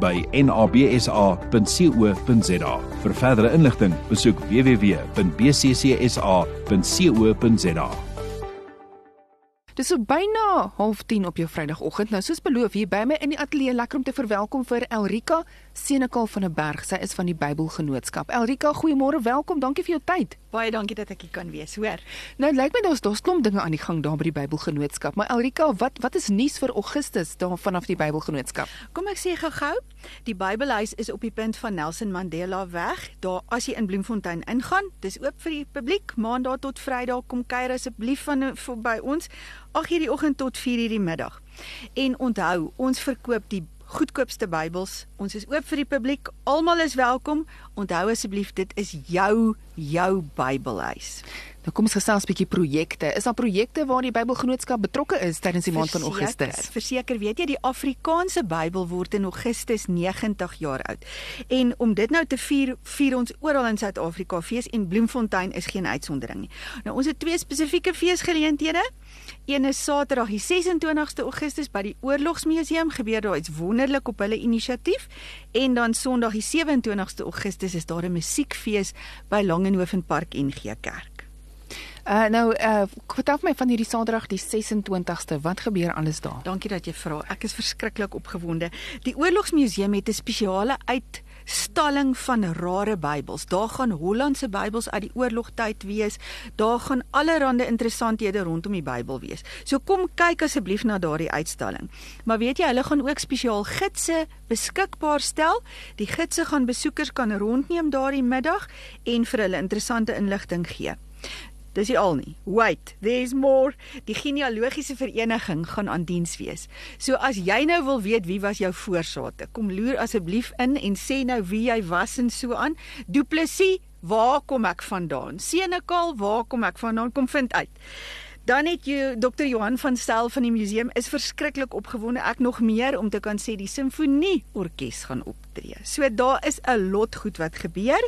by nabsa.co.za. Vir verdere inligting, besoek www.bccsa.co.za. Dis so byna 09:30 op jou Vrydagoggend. Nou soos beloof hier by my in die ateljee lekker om te verwelkom vir Elrika Senekal van 'n berg. Sy is van die Bybelgenootskap. Elrika, goeiemôre, welkom. Dankie vir jou tyd. Baie dankie dat ek hier kan wees, hoor. Nou lyk my daar's daar's klomp dinge aan die gang daar by die Bybelgenootskap. Maar Elrika, wat wat is nuus vir Augustus daar vanaf die Bybelgenootskap? Kom ek sê gou-gou, die Bybelhuis is op die punt van Nelson Mandela weg. Daar as jy in Bloemfontein ingaan, dis oop vir die publiek, maandag tot Vrydag kom kuier asseblief van by ons 8:00 die oggend tot 4:00 die middag. En onthou, ons verkoop die goedkoopste Bybels. Ons is oop vir die publiek. Almal is welkom. Onthou asseblief, dit is jou jou Bybelhuis. Nou kom ons gesels 'n bietjie projekte. Is daar projekte waar die Bybelgenootskap betrokke is tydens die maand van Augustus? Verseker, weet jy, die Afrikaanse Bybel word in Augustus 90 jaar oud. En om dit nou te vier, vier ons oral in Suid-Afrika fees en Bloemfontein is geen uitsondering nie. Nou ons het twee spesifieke feesgeleenthede. Een is Saterdag die 26ste Augustus by die Oorlogsmuseum gebeur daar iets wonderlik op hulle inisiatief en dan Sondag die 27ste Augustus is daar 'n musiekfees by Langehoven Park NG Kerk. Uh nou uh vertel my van hierdie Saterdag die 26ste, wat gebeur alles daar? Dankie dat jy vra. Ek is verskriklik opgewonde. Die Oorlogsmuseum het 'n spesiale uit stalling van rare Bybels. Daar gaan Hollandse Bybels uit die oorlogtyd wees. Daar gaan allerlei interessanthede rondom die Bybel wees. So kom kyk asseblief na daardie uitstalling. Maar weet jy, hulle gaan ook spesiaal gidse beskikbaar stel. Die gidse gaan besoekers kan rondneem daardie middag en vir hulle interessante inligting gee. Dis nie al nie. Wait, there's more. Die genealogiese vereniging gaan aan diens wees. So as jy nou wil weet wie was jou voorsate, kom loer asseblief in en sê nou wie jy was en so aan. Du Plessis, waar kom ek vandaan? Senekal, waar kom ek vandaan? Kom vind uit. Dan het jy Dr. Johan van Stel van die museum is verskriklik opgewonde ek nog meer om te kan sê die simfonie orkes gaan optree. So daar is 'n lot goed wat gebeur.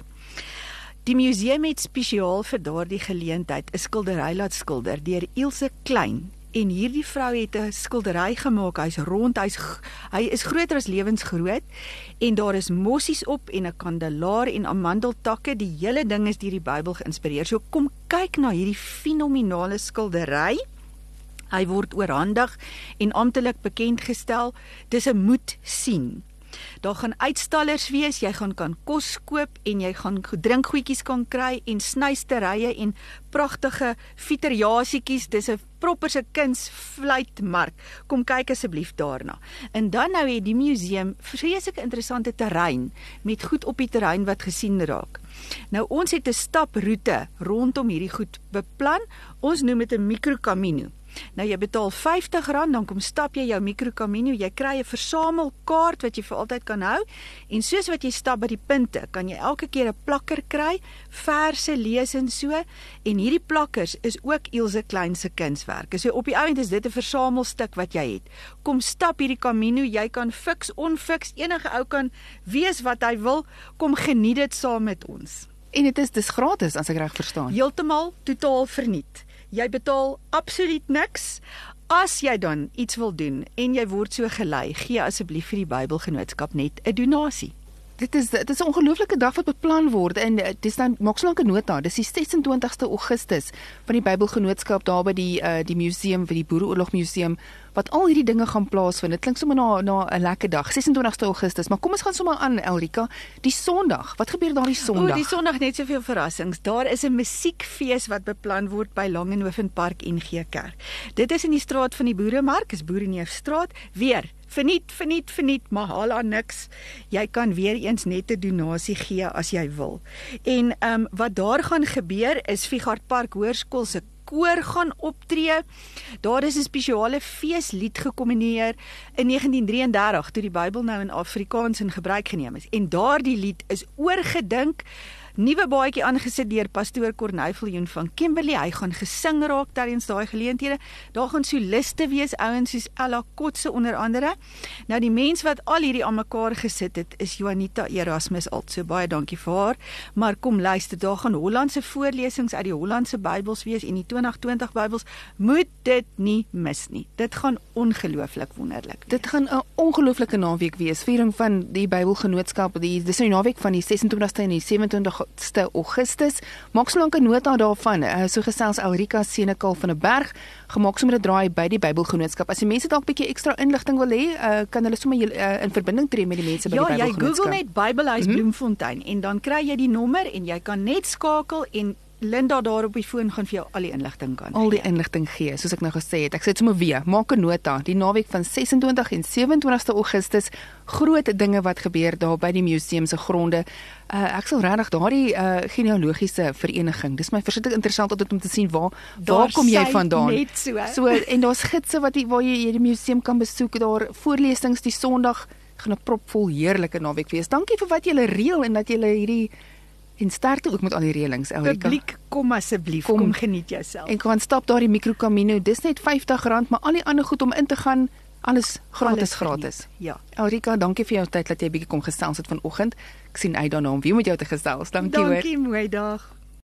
Die museum het spesiaal vir daardie geleentheid 'n skildery laat skilder deur Ilse Klein. En hierdie vrou het 'n skildery gemaak. Hy's rond, hy's hy is groter as lewensgroot en daar is mossies op en 'n kandelaar en amandeltakke. Die hele ding is deur die Bybel geïnspireer. So kom kyk na hierdie fenominale skildery. Hy word oorhandig en amptelik bekend gestel. Dis 'n moet sien. Daar gaan uitstallers wees, jy gaan kan kos koop en jy gaan drinkgoedjies kan kry en snysterye en pragtige fiteriasietjies. Dis 'n proper se kunsvleitmark. Kom kyk asseblief daarna. En dan nou het die museum vreeslike interessante terrein met goed op die terrein wat gesien raak. Nou ons het 'n staproete rondom hierdie goed beplan. Ons noem dit 'n microcamino. Nou jy betaal R50, dan kom stap jy jou microcamino, jy kry 'n versamelkaart wat jy vir altyd kan hou en soos wat jy stap by die punte, kan jy elke keer 'n plakker kry, verse lees en so en hierdie plakkers is ook Ilse Klein se kunswerke. So op die ount is dit 'n versamelstuk wat jy het. Kom stap hierdie camino, jy kan fiks onfiks, enige ou kan wees wat hy wil, kom geniet dit saam met ons. En dit is dis gratis as ek reg verstaan. Heeltemal totaal verniet. Jy betaal absoluut niks. As jy dan iets wil doen en jy word so gelei, gee asseblief vir die Bybelgenootskap net 'n donasie. Dit is dit is 'n ongelooflike dag wat beplan word en eh, dis dan maak so lank 'n nota. Dis die 26ste Augustus van die Bybelgenootskap daar by die uh, die museum vir die Boereoorlog museum wat al hierdie dinge gaan plaasvind. Dit klink sommer na na 'n lekker dag, 26ste Augustus. Maar kom ons gaan sommer aan Elrika, die Sondag. Wat gebeur daar die Sondag? O, die Sondag net soveel verrassings. Daar is 'n musiekfees wat beplan word by Langehoven Park NG Kerk. Dit is in die straat van die Boeremark, is Boereneefstraat. Weer Verniet, verniet, verniet, maar haal aan niks. Jy kan weer eens net 'n donasie gee as jy wil. En ehm um, wat daar gaan gebeur is Figart Park Hoërskool se koor gaan optree. Daar is 'n spesiale feeslied gekombineer in 1933 toe die Bybel nou in Afrikaans in gebruik geneem is. En daardie lied is oorgedink nuwe baadjie aangesit deur pastoor Corneil Viljoen van Kimberley. Hy gaan gesing raak tydens daai geleenthede. Daar gaan soliste wees, ouens soos Ella Kotse onder andere. Nou die mens wat al hierdie aan mekaar gesit het, is Juanita Erasmus also baie dankie vir haar. Maar kom luister, daar gaan Hollandse voorlesings uit die Hollandse Bybels wees en die 2020 Bybels. Moet dit nie mis nie. Dit gaan ongelooflik wonderlik. Dit gaan 'n ongelooflike naweek wees. Viering van die Bybelgenootskap, die dis nou naweek van die 26ste en die 27 ste Augustus. Maak so lank 'n nota daarvan. Uh, so gesels Elrika Senekal van 'n berg gemaak sommer 'n draai by die Bybelgenootskap. As die mense dalk 'n bietjie ekstra inligting wil hê, uh, kan hulle sommer uh, in verbinding tree met die mense by ja, die Bybelgenootskap. Ja, jy Google net Bybelhuis mm -hmm. Bloemfontein en dan kry jy die nommer en jy kan net skakel en Linda daar op die foon gaan vir jou al die inligting kan. Al die inligting gee, soos ek nou gesê het. Ek sê dit sommer weer, maak 'n nota. Die naweek van 26 en 27ste Augustus, groot dinge wat gebeur daar by die museum se gronde. Uh, ek sal regtig daardie uh, genealogiese vereniging. Dis my verskriklik interessant om te sien waar daar waar kom jy vandaan? Net so. So en daar's gidse wat die, waar jy, jy die museum kan besoek. Daar voorlesings die Sondag gaan 'n propvol heerlike naweek wees. Dankie vir wat julle reël en dat julle hierdie en sterkte ook met al die reëlings Elrika. Publiek kom asseblief kom, kom geniet jouself. En kan stap daar die Micro Camino. Dis net R50, maar al die ander goed om in te gaan, alles gratis alles gratis. Ja. Elrika, dankie vir jou tyd dat jy 'n bietjie kom gesels het vanoggend. Ek sien uit daarna om weer met jou te gesels. Dankie hoor. Dankie, mooi dag.